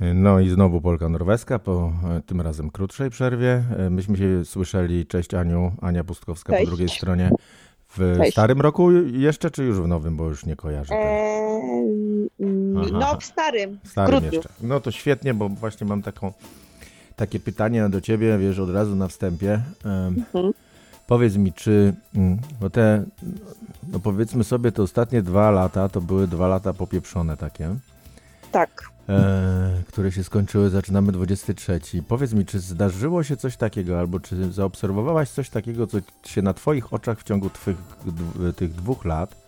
No i znowu Polka Norweska po e, tym razem krótszej przerwie. E, myśmy się słyszeli, cześć Aniu, Ania Pustkowska Cześć. po drugiej stronie. W Cześć. starym roku jeszcze, czy już w nowym, bo już nie kojarzę. Eee, no, w starym, W starym grudniu. jeszcze. No to świetnie, bo właśnie mam taką, takie pytanie do ciebie, wiesz, od razu na wstępie. Mhm. Powiedz mi, czy, mm, bo te, no powiedzmy sobie, te ostatnie dwa lata, to były dwa lata popieprzone takie. Tak. E, które się skończyły, zaczynamy 23. Powiedz mi, czy zdarzyło się coś takiego, albo czy zaobserwowałaś coś takiego, co się na Twoich oczach w ciągu twych, tych dwóch lat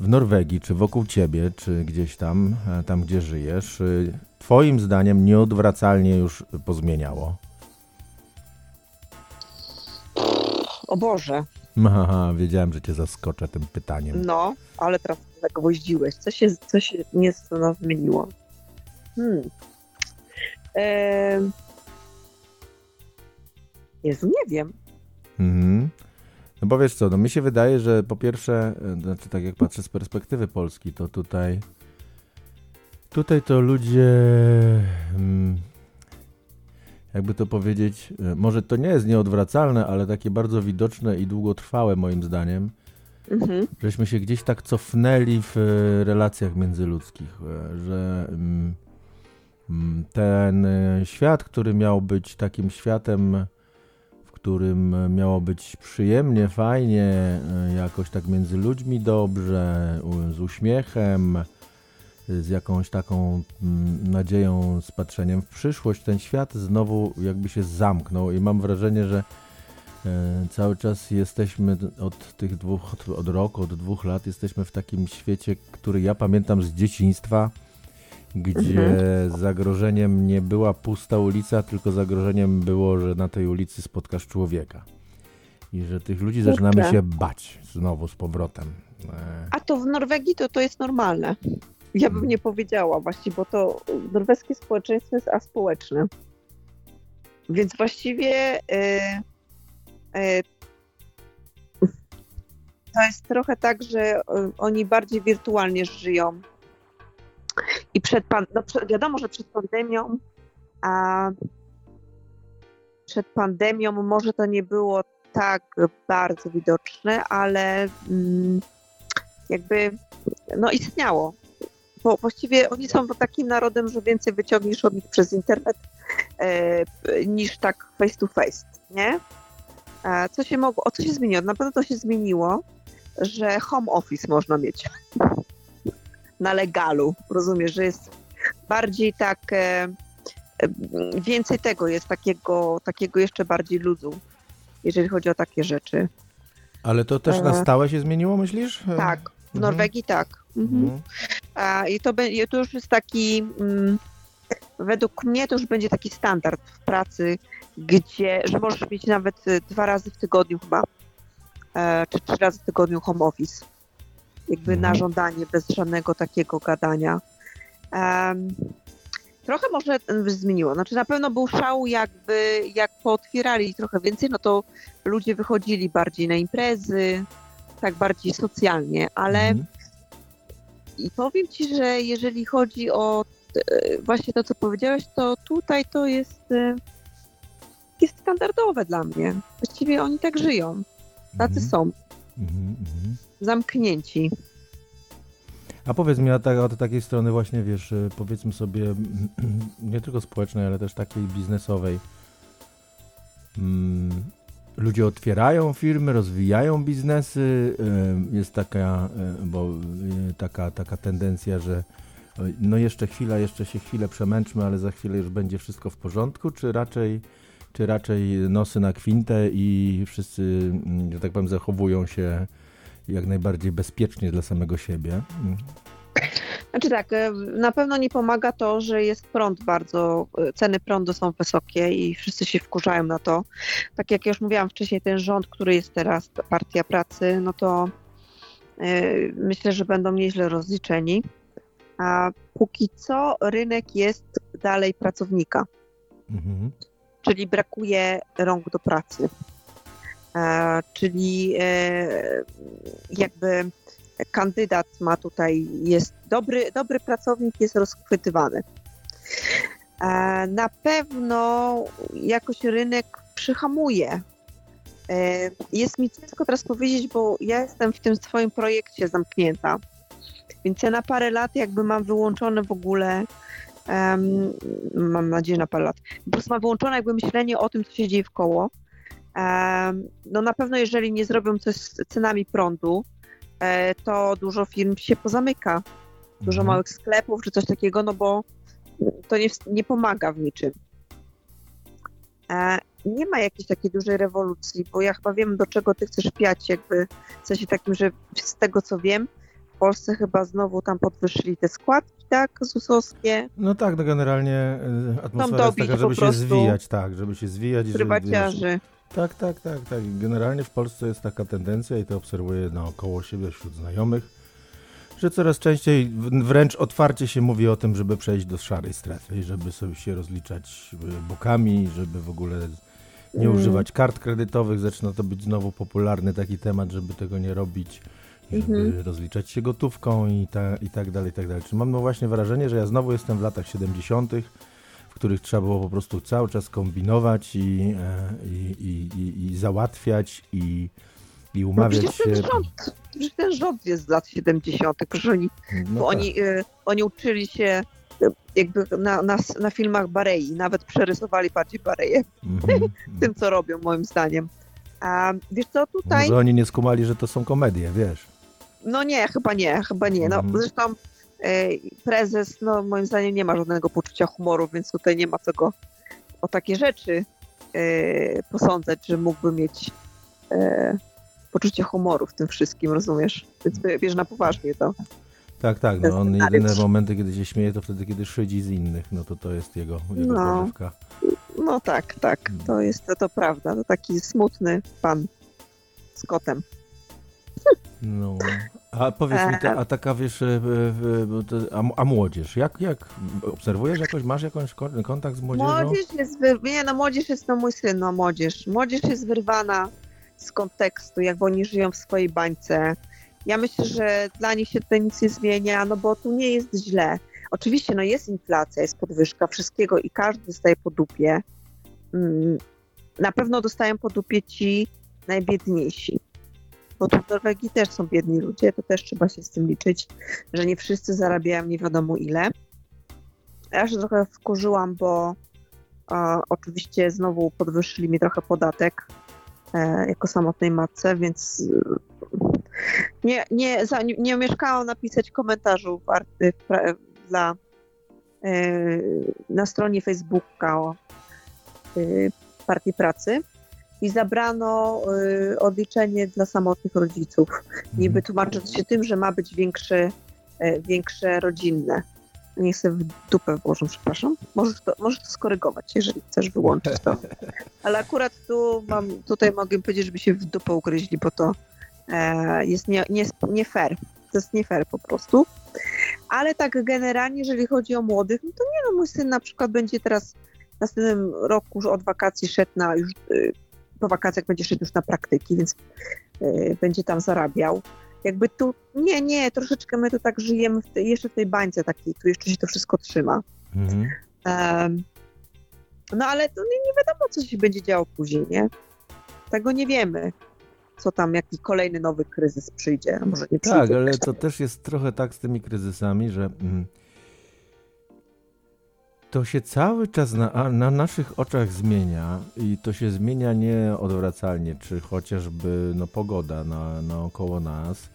w Norwegii, czy wokół Ciebie, czy gdzieś tam, e, tam gdzie żyjesz, y, Twoim zdaniem nieodwracalnie już pozmieniało? O Boże, Haha, wiedziałem, że Cię zaskoczę tym pytaniem. no, ale teraz zagwoździłeś. Co się, co się nieco nas zmieniło? Hmm. Eee... Jezu, nie wiem. Mhm. No bo wiesz co, no mi się wydaje, że po pierwsze, e, znaczy tak jak patrzę z perspektywy Polski, to tutaj tutaj to ludzie mm, jakby to powiedzieć, e, może to nie jest nieodwracalne, ale takie bardzo widoczne i długotrwałe moim zdaniem, Mhm. żeśmy się gdzieś tak cofnęli w e, relacjach międzyludzkich, e, że mm, ten e, świat, który miał być takim światem, w którym miało być przyjemnie, fajnie, e, jakoś tak między ludźmi dobrze, z uśmiechem, z jakąś taką mm, nadzieją, z patrzeniem w przyszłość, ten świat znowu jakby się zamknął i mam wrażenie, że E, Cały czas jesteśmy od tych dwóch, od roku, od dwóch lat, jesteśmy w takim świecie, który ja pamiętam z dzieciństwa, gdzie zagrożeniem nie była pusta ulica, tylko zagrożeniem było, że na tej ulicy spotkasz człowieka. I że tych ludzi zaczynamy się bać znowu z powrotem. E, A to w Norwegii to, to jest normalne. Ja bym Hmm. nie powiedziała właśnie, bo to norweskie społeczeństwo jest aspołeczne. Więc właściwie e, e, to jest trochę tak, że e, oni bardziej wirtualnie żyją. I przed pan, no, wiadomo, że przed pandemią, a przed pandemią może to nie było tak bardzo widoczne, ale mm, jakby no istniało. Bo właściwie oni są takim narodem, że więcej wyciągniesz od nich przez internet e, niż tak face to face, nie? A co się mogło, o co się zmieniło? Na pewno to się zmieniło, że home office można mieć na legalu. Rozumiesz, że jest bardziej tak, e, e, więcej tego jest, takiego, takiego jeszcze bardziej luzu, jeżeli chodzi o takie rzeczy. Ale to też na E, stałe się zmieniło, myślisz? Tak, w Mhm. Norwegii tak. Mhm. Mhm. A, I to, be- to już jest taki, mm, według mnie to już będzie taki standard w pracy, gdzie, że możesz mieć nawet dwa razy w tygodniu chyba, czy trzy razy w tygodniu home office. Jakby na Mhm. żądanie, bez żadnego takiego gadania. Em, trochę może zmieniło. Znaczy na pewno był szał jakby, jak pootwierali trochę więcej, no to ludzie wychodzili bardziej na imprezy, tak bardziej socjalnie, ale Mhm. i powiem ci, że jeżeli chodzi o e, właśnie to, co powiedziałeś, to tutaj to jest, e, jest standardowe dla mnie. Właściwie oni tak żyją. Tacy Mhm. są. Mhm, mhm. Zamknięci. A powiedz mi, od takiej strony właśnie, wiesz, y, powiedzmy sobie, nie tylko społecznej, ale też takiej biznesowej. Mm, Ludzie otwierają firmy, rozwijają biznesy. y, Jest taka, y, bo taka, taka tendencja, że no jeszcze chwila, jeszcze się chwilę przemęczmy, ale za chwilę już będzie wszystko w porządku, czy raczej, czy raczej nosy na kwintę i wszyscy, mm, że tak powiem, zachowują się jak najbardziej bezpiecznie dla samego siebie. Mm. Znaczy tak, e, na pewno nie pomaga to, że jest prąd bardzo, e, ceny prądu są wysokie i wszyscy się wkurzają na to. Tak jak już mówiłam wcześniej, ten rząd, który jest teraz, Partia Pracy, no to e, myślę, że będą nieźle rozliczeni. A póki co rynek jest dalej pracownika. Mhm. czyli brakuje rąk do pracy. E, czyli e, jakby kandydat ma tutaj, jest dobry, dobry pracownik jest rozchwytywany. E, na pewno jakoś rynek przyhamuje. Jest mi ciężko teraz powiedzieć, bo ja jestem w tym swoim projekcie zamknięta. Więc ja na parę lat jakby mam wyłączone w ogóle, um, mam nadzieję na parę lat, po prostu mam wyłączone jakby myślenie o tym, co się dzieje w koło. No na pewno jeżeli nie zrobią coś z cenami prądu, e, to dużo firm się pozamyka. Dużo Mhm. małych sklepów czy coś takiego, no bo to nie, nie pomaga w niczym. E, nie ma jakiejś takiej dużej rewolucji, bo ja chyba wiem, do czego ty chcesz piać, jakby w sensie takim, że z tego co wiem, w Polsce chyba znowu tam podwyższyli te składki, tak, ZUS-owskie, No tak, no generalnie y, atmosfera jest taka, żeby się prostu zwijać, tak, żeby się zwijać. i żeby, prywaciarzy. Tak, tak, tak, tak. Generalnie w Polsce jest taka tendencja i to obserwuję naokoło siebie wśród znajomych, że coraz częściej wręcz otwarcie się mówi o tym, żeby przejść do szarej strefy i żeby sobie się rozliczać y, bokami, żeby w ogóle nie Mm. używać kart kredytowych. Zaczyna to być znowu popularny taki temat, żeby tego nie robić, żeby Mhm. rozliczać się gotówką i, ta, i tak dalej, i tak dalej. Czyli mam no właśnie wrażenie, że ja znowu jestem w latach 70., w których trzeba było po prostu cały czas kombinować i, e, i, i, i, załatwiać i, i No umawiać przecież się. ten rząd, ten rząd jest z lat 70., że oni No bo tak. oni, y, oni uczyli się y, jakby na, na, na filmach Barei, nawet przerysowali bardziej Bareję Mhm. w tym, co robią, moim zdaniem. A wiesz co, tutaj, Może oni nie skumali, że to są komedie, wiesz. no nie, chyba nie, chyba nie. No, Mhm. zresztą prezes, no moim zdaniem nie ma żadnego poczucia humoru, więc tutaj nie ma co go o takie rzeczy y, posądzać, że mógłby mieć y, poczucie humoru w tym wszystkim, rozumiesz? Więc bierz na poważnie to. Tak, tak, no on jedyne momenty, kiedy się śmieje, to wtedy, kiedy szydzi z innych, no to to jest jego, jego No. pożywka. No tak, tak, to jest to, to prawda. To taki smutny pan z kotem. No. A powiedz mi, a taka wiesz, e, e, to- a, młodzież, jak, jak obserwujesz jakoś, masz jakąś kon- kontakt z młodzieżą? Młodzież jest, nie no młodzież jest no mój syn, no młodzież. Młodzież jest wyrwana z kontekstu, jak oni żyją w swojej bańce. Ja myślę, że dla nich się tutaj nic nie zmienia, no bo tu nie jest źle. Oczywiście, no jest inflacja, jest podwyżka wszystkiego i każdy dostaje po dupie. Mm, Na pewno dostają po dupie ci najbiedniejsi. Bo tu w Norwegii też są biedni ludzie, to też trzeba się z tym liczyć, że nie wszyscy zarabiają nie wiadomo ile. Ja się trochę wkurzyłam, bo e, oczywiście znowu podwyższyli mi trochę podatek e, jako samotnej matce, więc e, nie, nie, za, nie, nie omieszkałam napisać komentarzu w w, pra- dla, e, na stronie Facebooka o e, Partii Pracy i zabrano e, odliczenie dla samotnych rodziców. Niby tłumacząc się tym, że ma być większe, e, większe rodzinne. Niech sobie w dupę włożą, przepraszam. Możesz to, możesz to skorygować, jeżeli chcesz wyłączyć to. Ale akurat tu mam, tutaj mogę powiedzieć, żeby się w dupę ugryźli, bo to e, jest nie, nie, nie fair. To jest nie fair po prostu. Ale tak generalnie, jeżeli chodzi o młodych, no to nie no, mój syn na przykład będzie teraz w następnym roku już od wakacji szedł na już, y, po wakacjach będzie szedł już na praktyki, więc y, będzie tam zarabiał. Jakby tu, nie, nie, troszeczkę my tu tak żyjemy w tej, jeszcze w tej bańce takiej, tu jeszcze się to wszystko trzyma. Mhm. Em, no ale to nie, nie wiadomo, co się będzie działo później, nie? Tego nie wiemy, co tam, jaki kolejny nowy kryzys przyjdzie, może nie przyjdzie. Tak, ale to też jest trochę tak z tymi kryzysami, że mm, to się cały czas na, na naszych oczach zmienia i to się zmienia nieodwracalnie, czy chociażby no, pogoda na, naokoło nas,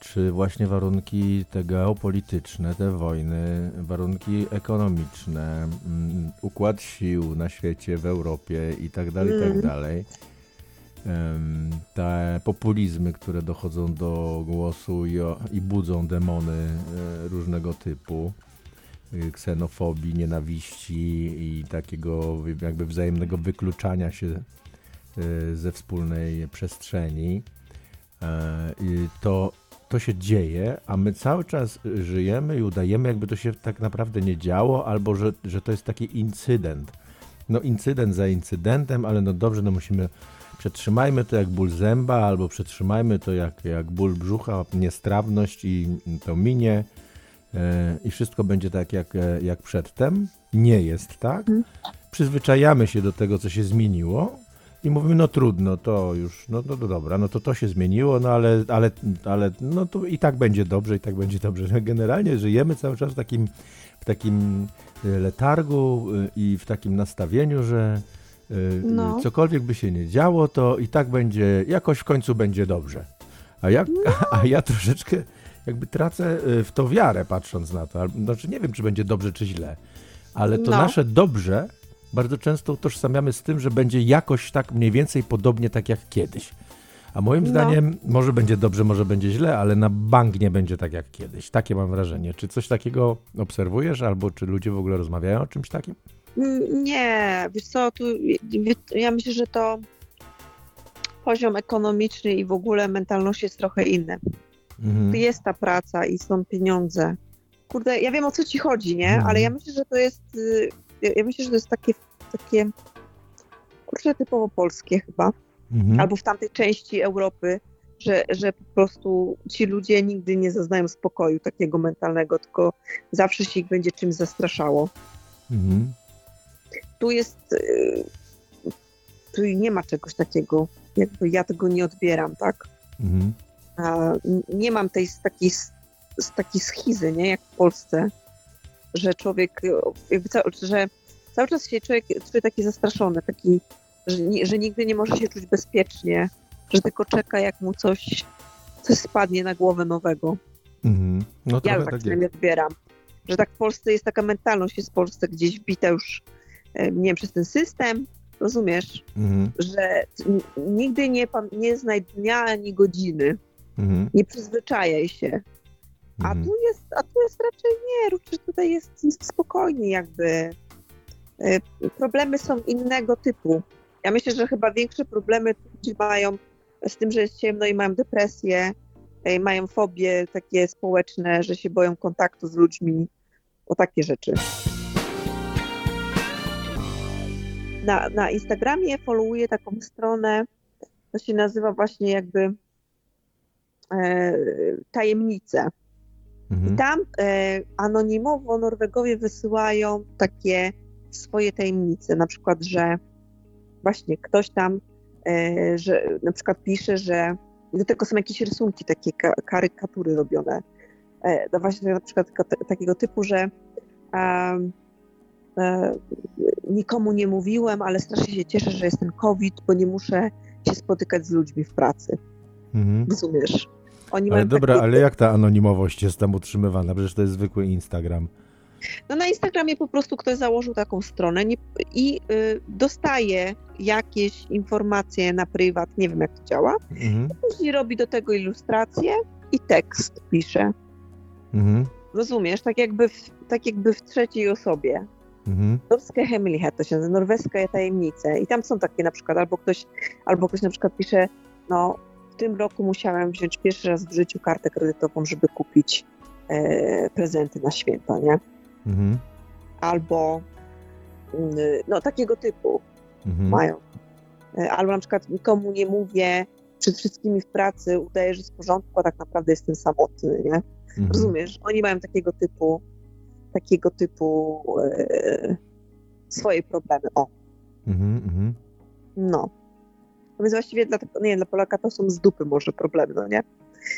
czy właśnie warunki te geopolityczne, te wojny, warunki ekonomiczne, mm, układ sił na świecie, w Europie i tak dalej, i tak Mm. dalej. Te populizmy, które dochodzą do głosu i, i budzą demony e, różnego typu, ksenofobii, nienawiści i takiego jakby wzajemnego wykluczania się e, ze wspólnej przestrzeni. E, To, to się dzieje, a my cały czas żyjemy i udajemy, jakby to się tak naprawdę nie działo, albo że, że to jest taki incydent. No incydent za incydentem, ale no dobrze, no musimy przetrzymajmy to jak ból zęba, albo przetrzymajmy to jak, jak ból brzucha, niestrawność i to minie i wszystko będzie tak jak, e, jak przedtem. Nie jest tak. Mhm. Przyzwyczajamy się do tego, co się zmieniło i mówimy, no trudno, to już, no, no, no dobra, no to to się zmieniło, no ale, ale, ale no to i tak będzie dobrze, i tak będzie dobrze. Generalnie żyjemy cały czas w takim, w takim e, letargu e, i w takim nastawieniu, że e, No. cokolwiek by się nie działo, to i tak będzie, jakoś w końcu będzie dobrze. A ja, a ja troszeczkę jakby tracę e, w to wiarę, patrząc na to. Znaczy nie wiem, czy będzie dobrze, czy źle, ale to No. nasze dobrze bardzo często utożsamiamy z tym, że będzie jakoś tak mniej więcej podobnie tak jak kiedyś. A moim No. zdaniem może będzie dobrze, może będzie źle, ale na bank nie będzie tak jak kiedyś. Takie mam wrażenie. Czy coś takiego obserwujesz, albo czy ludzie w ogóle rozmawiają o czymś takim? Mm, Nie, wiesz co, tu ja myślę, że to poziom ekonomiczny i w ogóle mentalność jest trochę inny. Mhm. Jest ta praca i są pieniądze. Kurde, ja wiem o co ci chodzi, nie? Mhm. Ale ja myślę, że to jest. y, ja- myślę, że to jest takie, takie kurczę, typowo polskie chyba. Mhm. Albo w tamtej części Europy, że, że po prostu ci ludzie nigdy nie zaznają spokoju takiego mentalnego, tylko zawsze się ich będzie czymś zastraszało. Mhm. tu jest. y, Tu nie ma czegoś takiego, jakby ja tego nie odbieram, tak? Mhm. Nie mam tej takiej, takiej schizy, nie? Jak w Polsce, że człowiek, jakby ca, że cały czas się człowiek czuje taki zastraszony, taki, że, że nigdy nie może się czuć bezpiecznie, że tylko czeka, jak mu coś, coś spadnie na głowę nowego. Mhm. No Ja tak tak przynajmniej odbieram. Że tak w Polsce jest taka mentalność, jest w Polsce gdzieś wbita już, e, nie wiem, przez ten system, rozumiesz, Mhm. że że nigdy nie, nie znaj dnia ani godziny, Mhm. nie przyzwyczajaj się. A Mhm. tu jest, a tu jest raczej nie, raczej tutaj jest spokojnie jakby. E, Problemy są innego typu. Ja myślę, że chyba większe problemy ludzie mają z tym, że jest ciemno i mają depresję, e, mają fobie takie społeczne, że się boją kontaktu z ludźmi, o takie rzeczy. Na, na Instagramie followuję taką stronę, to się nazywa właśnie jakby e, tajemnice. Mhm. I tam e, anonimowo Norwegowie wysyłają takie swoje tajemnice, na przykład, że właśnie ktoś tam, e, że na przykład pisze, że do tego są jakieś rysunki, takie ka- karykatury robione. No właśnie na przykład takiego typu, że nikomu nie mówiłem, ale strasznie się cieszę, że jest ten COVID, bo nie muszę się spotykać z ludźmi w pracy. Mhm. Rozumiesz? Oni Ale dobra, takie- ale jak ta anonimowość jest tam utrzymywana? Przecież to jest zwykły Instagram. No na Instagramie po prostu ktoś założył taką stronę nie, i y, dostaje jakieś informacje na prywat, nie wiem jak to działa. Mhm. Później robi do tego ilustrację i tekst pisze. Mhm. Rozumiesz? Tak jakby w, tak jakby w trzeciej osobie. Mhm. Norska Hemlighet to się nazywa, norweskie tajemnice. I tam są takie na przykład, albo ktoś, albo ktoś na przykład pisze, no tym roku musiałem wziąć pierwszy raz w życiu kartę kredytową, żeby kupić e, prezenty na święta, nie? Mhm. albo mm, no takiego typu Mhm. mają. E, Albo na przykład nikomu nie mówię przed wszystkimi w pracy, udaję, że jest w porządku, a tak naprawdę jestem samotny, nie? Mhm. Rozumiesz? Oni mają takiego typu takiego typu e, swoje problemy. O, Mhm. Mhm. no. No Więc właściwie dla, nie, dla Polaka to są z dupy może problemy, no nie?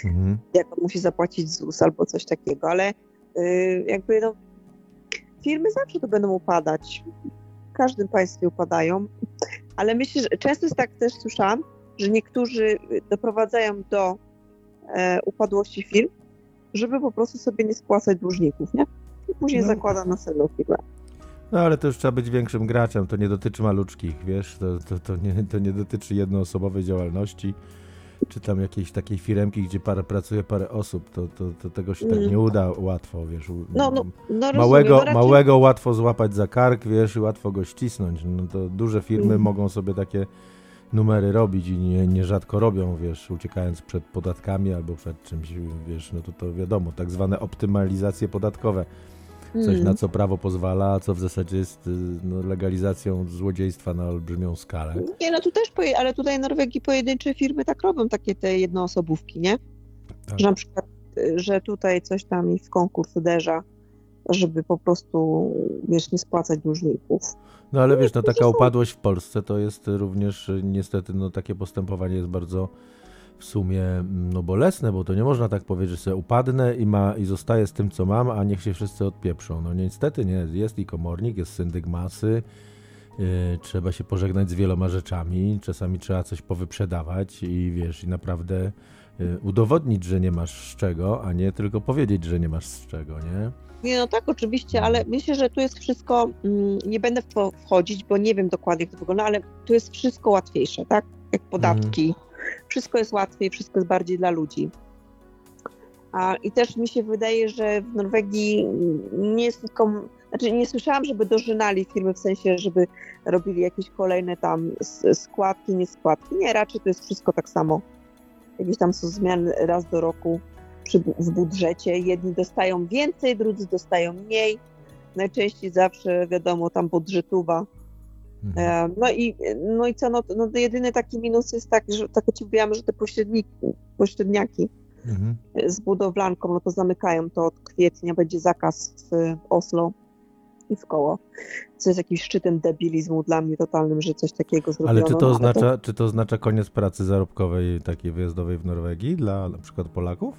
Mhm. jak on musi zapłacić ZUS albo coś takiego, ale y, jakby no, firmy zawsze to będą upadać. W każdym państwie upadają, ale myślę, że często jest tak też słyszałam, że niektórzy y, doprowadzają do e, upadłości firm, żeby po prostu sobie nie spłacać dłużników, nie? I później No. zakłada następną firmę. No ale to już trzeba być większym graczem, to nie dotyczy maluczkich, wiesz, to, to, to, nie, to nie dotyczy jednoosobowej działalności, czy tam jakiejś takiej firemki, gdzie parę, pracuje parę osób, to, to, to tego się tak Mm. nie uda łatwo, wiesz. No, no, no rozumiem, Małego, raczej- małego łatwo złapać za kark, wiesz, i łatwo go ścisnąć. No to duże firmy Mhm. mogą sobie takie numery robić i nie, nierzadko robią, wiesz, uciekając przed podatkami albo przed czymś, wiesz, no to to wiadomo, tak zwane optymalizacje podatkowe. Coś, Mm. na co prawo pozwala, a co w zasadzie jest y, no, legalizacją złodziejstwa na olbrzymią skalę. Nie, no tu też, ale tutaj Norwegii pojedyncze firmy tak robią, takie te jednoosobówki, nie? Tak. Że na przykład że tutaj coś tam w konkurs uderza, żeby po prostu, wiesz, nie spłacać dłużników. No ale wiesz, no taka upadłość w Polsce to jest również niestety, no takie postępowanie jest bardzo w sumie no bolesne, bo to nie można tak powiedzieć, że sobie upadnę i, ma, i zostaję z tym, co mam, a niech się wszyscy odpieprzą. No niestety nie, jest i komornik, jest syndyk masy, yy, trzeba się pożegnać z wieloma rzeczami, czasami trzeba coś powyprzedawać i wiesz, i naprawdę yy, udowodnić, że nie masz z czego, a nie tylko powiedzieć, że nie masz z czego, nie? Nie, no tak, oczywiście, ale myślę, że tu jest wszystko, mm, nie będę w to wchodzić, bo nie wiem dokładnie, jak to wygląda, ale tu jest wszystko łatwiejsze, tak? Jak podatki. Mm. Wszystko jest łatwiej, wszystko jest bardziej dla ludzi. A, I też mi się wydaje, że w Norwegii nie jest tylko, znaczy nie słyszałam, żeby dożynali firmy w sensie, żeby robili jakieś kolejne tam składki, nie składki. Nie, raczej to jest wszystko tak samo. Jakieś tam są zmiany raz do roku przy, w budżecie. Jedni dostają więcej, drudzy dostają mniej. Najczęściej zawsze, wiadomo, tam budżetuwa. Mhm. E, no i, no i co, no, no jedyny taki minus jest taki, że tak ci mówiłam, że te pośredniki, pośredniaki mhm. z budowlanką, no to zamykają to od kwietnia, będzie zakaz w Oslo i w koło. Co jest jakimś szczytem debilizmu dla mnie totalnym, że coś takiego zrobiono. Ale czy to, oznacza, to... czy to oznacza koniec pracy zarobkowej takiej wyjazdowej w Norwegii dla na przykład Polaków?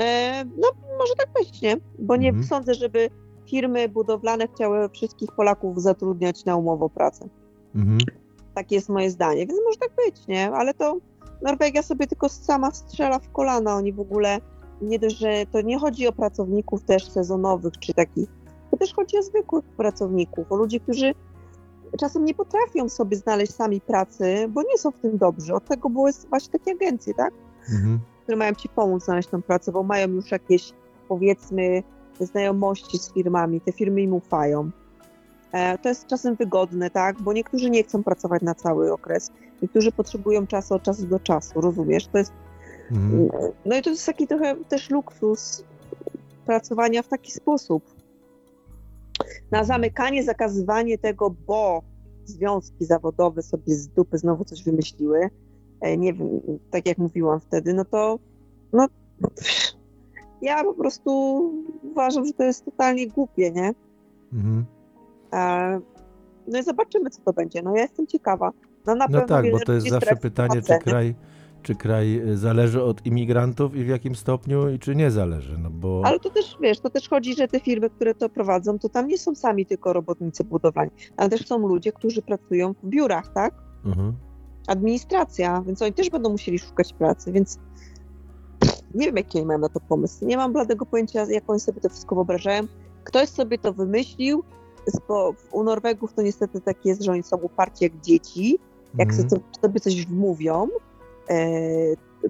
E, no, może tak być, nie? Bo nie mhm. sądzę, żeby firmy budowlane chciały wszystkich Polaków zatrudniać na umowę o pracę. Mhm. Takie jest moje zdanie, więc może tak być, nie? Ale to Norwegia sobie tylko sama strzela w kolana. Oni w ogóle nie dość, że to nie chodzi o pracowników też sezonowych czy takich, to też chodzi o zwykłych pracowników, o ludzi, którzy czasem nie potrafią sobie znaleźć sami pracy, bo nie są w tym dobrzy. Od tego były właśnie takie agencje, tak? Mhm które mają ci pomóc znaleźć tą pracę, bo mają już jakieś, powiedzmy, znajomości z firmami, te firmy im ufają. E, to jest czasem wygodne, tak? Bo niektórzy nie chcą pracować na cały okres. Niektórzy potrzebują czasu od czasu do czasu, rozumiesz? To jest. Mhm. No i to jest taki trochę też luksus pracowania w taki sposób. Na zamykanie, zakazywanie tego, bo związki zawodowe sobie z dupy znowu coś wymyśliły, E, nie wiem, tak jak mówiłam wtedy, no to no, ja po prostu uważam, że to jest totalnie głupie, nie? Mhm. E, no i zobaczymy, co to będzie. No ja jestem ciekawa. No, na no tak, bo to jest zawsze pytanie, czy kraj, czy kraj zależy od imigrantów i w jakim stopniu i czy nie zależy, no bo... Ale to też, wiesz, to też chodzi, że te firmy, które to prowadzą, to tam nie są sami tylko robotnicy budowlani, ale też są ludzie, którzy pracują w biurach, tak? Mhm administracja, więc oni też będą musieli szukać pracy, więc nie wiem, jaki mają na to pomysł. Nie mam bladego pojęcia, jak oni sobie to wszystko wyobrażają. Ktoś sobie to wymyślił, bo u Norwegów to niestety tak jest, że oni są uparci jak dzieci. Jak mm. sobie coś wmówią, e,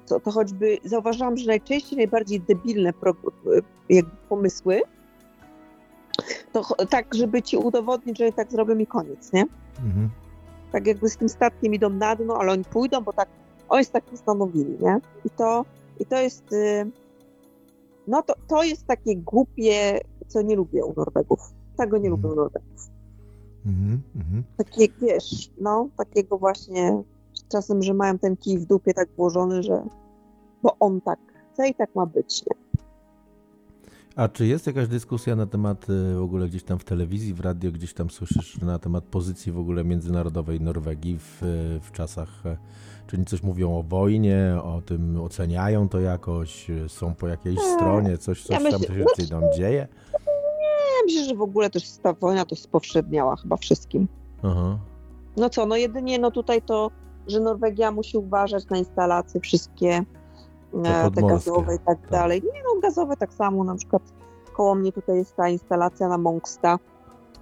to, to choćby zauważyłam, że najczęściej najbardziej debilne pro, pomysły, to tak, żeby ci udowodnić, że tak zrobią i koniec, nie? Mm tak jakby z tym statkiem idą na dno, ale oni pójdą, bo tak, oni tak postanowili, nie? I to, i to jest, y, no to, to jest takie głupie, co nie lubię u Norwegów. Tego nie lubię u Norwegów. Mm -hmm. Takie, wiesz, no, takiego właśnie czasem, że mają ten kij w dupie tak włożony, że bo on tak chce i tak ma być, nie? A czy jest jakaś dyskusja na temat y, w ogóle gdzieś tam w telewizji, w radio, gdzieś tam słyszysz na temat pozycji w ogóle międzynarodowej Norwegii w, w czasach, e, czy oni coś mówią o wojnie, o tym oceniają to jakoś, są po jakiejś nie, stronie, coś, coś ja myślę, tam się no, tam dzieje? Nie, myślę, że w ogóle też ta wojna to spowszedniała chyba wszystkim. Aha. No co, no jedynie no tutaj to, że Norwegia musi uważać na instalacje wszystkie, te, te gazowe i tak, tak, dalej. Nie no, gazowe tak samo, na przykład koło mnie tutaj jest ta instalacja na Mongsta,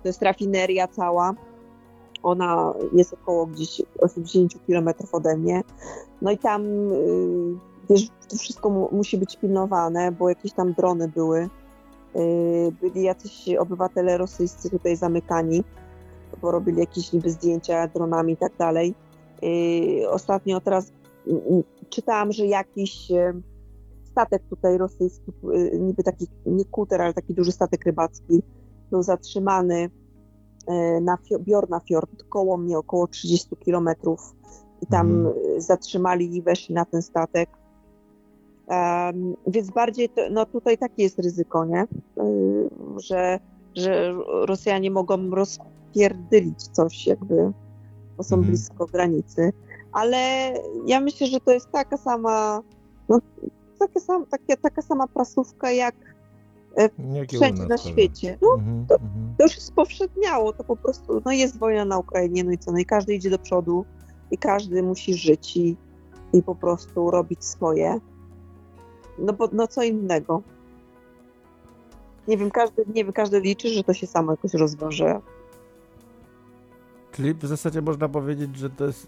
to jest rafineria cała, ona jest około gdzieś 80 km ode mnie, no i tam y, wiesz, to wszystko mu, musi być pilnowane, bo jakieś tam drony były, y, byli jacyś obywatele rosyjscy tutaj zamykani, bo robili jakieś niby zdjęcia dronami i tak dalej. Y, ostatnio teraz czytałam, że jakiś e, statek tutaj rosyjski, e, niby taki, nie kuter, ale taki duży statek rybacki, był zatrzymany e, na Bjorna Fjord, koło mnie, około 30 kilometrów i tam mhm. zatrzymali i weszli na ten statek. Um, więc bardziej, to, no tutaj takie jest ryzyko, nie? Yy, że, że Rosjanie mogą rozpierdylić coś jakby, bo są mhm. blisko granicy. Ale ja myślę, że to jest taka sama, no, taka, sam, taka, taka sama prasówka jak e, Jakie wszędzie na świecie. No, mhm, to, mhm. to, już spowszedniało, to po prostu, no jest wojna na Ukrainie, no i co, no i każdy idzie do przodu i każdy musi żyć i, i po prostu robić swoje. No bo no co innego. Nie wiem, każdy, nie wiem, każdy liczy, że to się samo jakoś rozwiąże. Czyli w zasadzie można powiedzieć, że to jest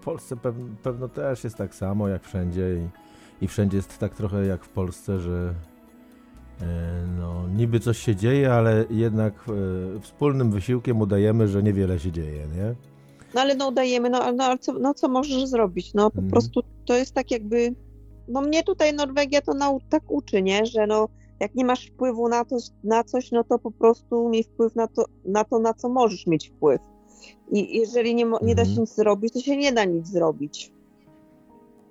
w Polsce pewno, też jest tak samo jak wszędzie i, i wszędzie jest tak trochę jak w Polsce, że e, no, niby coś się dzieje, ale jednak e, wspólnym wysiłkiem udajemy, że niewiele się dzieje, nie? No ale no udajemy, no, no, co, no co możesz zrobić? No po mm. prostu to jest tak jakby no mnie tutaj Norwegia to nau- tak uczy, nie? że no, jak nie masz wpływu na, to, na coś, no to po prostu miej wpływ na to, na to, na co możesz mieć wpływ. I jeżeli nie, nie da się mhm. nic zrobić, to się nie da nic zrobić.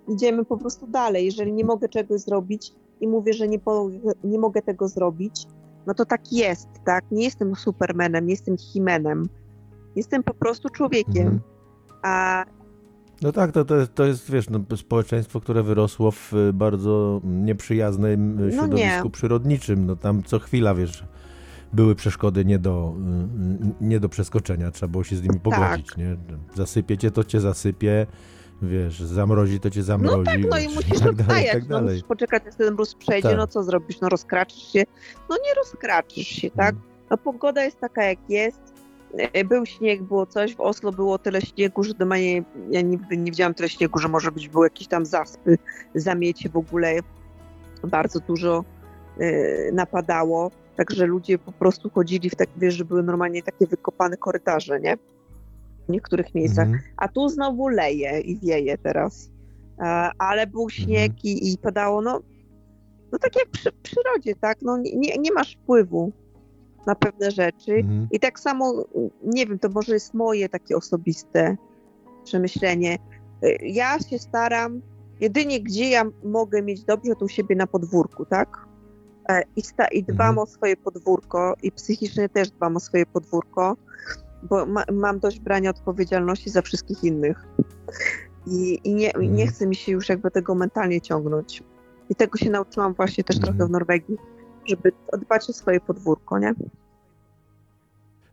Idziemy po prostu dalej. Jeżeli nie mogę czegoś zrobić i mówię, że nie, po, nie mogę tego zrobić, no to tak jest, tak? Nie jestem supermenem, nie jestem himenem. Jestem po prostu człowiekiem. Mhm. A no tak, to, to, jest, to jest, wiesz, no, społeczeństwo, które wyrosło w y, bardzo nieprzyjaznym no środowisku nie. przyrodniczym. No tam co chwila, wiesz, były przeszkody nie do, y, nie do przeskoczenia, trzeba było się z nimi pogodzić, tak. nie? Zasypie cię, to cię zasypie, wiesz, zamrozi, to cię zamrozi. No tak, no i musisz tak dalej, tak no, musisz poczekać, aż ten mróz przejdzie, tak. no co zrobisz, no rozkraczysz się? No nie rozkraczysz się, tak? Mm. No pogoda jest taka, jak jest, E, był śnieg, było coś, w Oslo było tyle śniegu, że normalnie ja nigdy nie widziałam tyle śniegu, że może być były jakieś tam zaspy, zamiecie w ogóle bardzo dużo y, napadało, także ludzie po prostu chodzili w tak, wiesz, że były normalnie takie wykopane korytarze, nie? W niektórych miejscach. Mm. A tu znowu leje i wieje teraz. E, ale był mhm. śnieg mm. i, i, padało, no, no tak jak przy przyrodzie, tak? No nie, nie masz wpływu na pewne rzeczy. Mhm. I tak samo, nie wiem, to może jest moje takie osobiste przemyślenie. Ja się staram, jedynie gdzie ja mogę mieć dobrze, to u siebie na podwórku, tak? E, I, sta, i dbam mhm. o swoje podwórko i psychicznie też dbam o swoje podwórko, bo ma, mam dość brania odpowiedzialności za wszystkich innych. I, i nie, mhm. nie chce mi się już jakby tego mentalnie ciągnąć. I tego się nauczyłam właśnie też trochę w mhm. Norwegii żeby dbać o swoje podwórko, nie?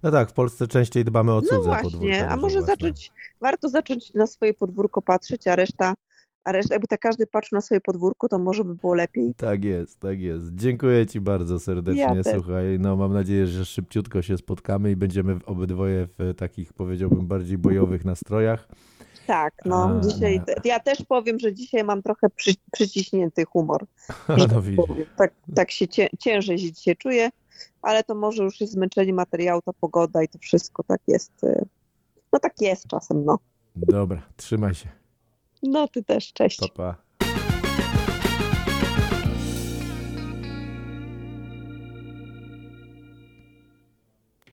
No tak, w Polsce częściej dbamy o cudze no właśnie, podwórko. A może zacząć, warto zacząć na swoje podwórko patrzeć, a reszta, a reszta, jakby tak każdy patrzył na swoje podwórko, to może by było lepiej. Tak jest, tak jest. Dziękuję Ci bardzo serdecznie, ja słuchaj. No mam nadzieję, że szybciutko się spotkamy i będziemy obydwoje w takich, powiedziałbym, bardziej bojowych nastrojach. Tak, no A, dzisiaj, ja też powiem, że dzisiaj mam trochę przy, przyciśnięty humor. No, tak, tak się cię, ciężej się dzisiaj czuję, ale to może już jest zmęczenie materiału, ta pogoda i to wszystko tak jest. Y, no tak jest czasem, no. Dobra, trzymaj się. No ty też, cześć. Pa, pa.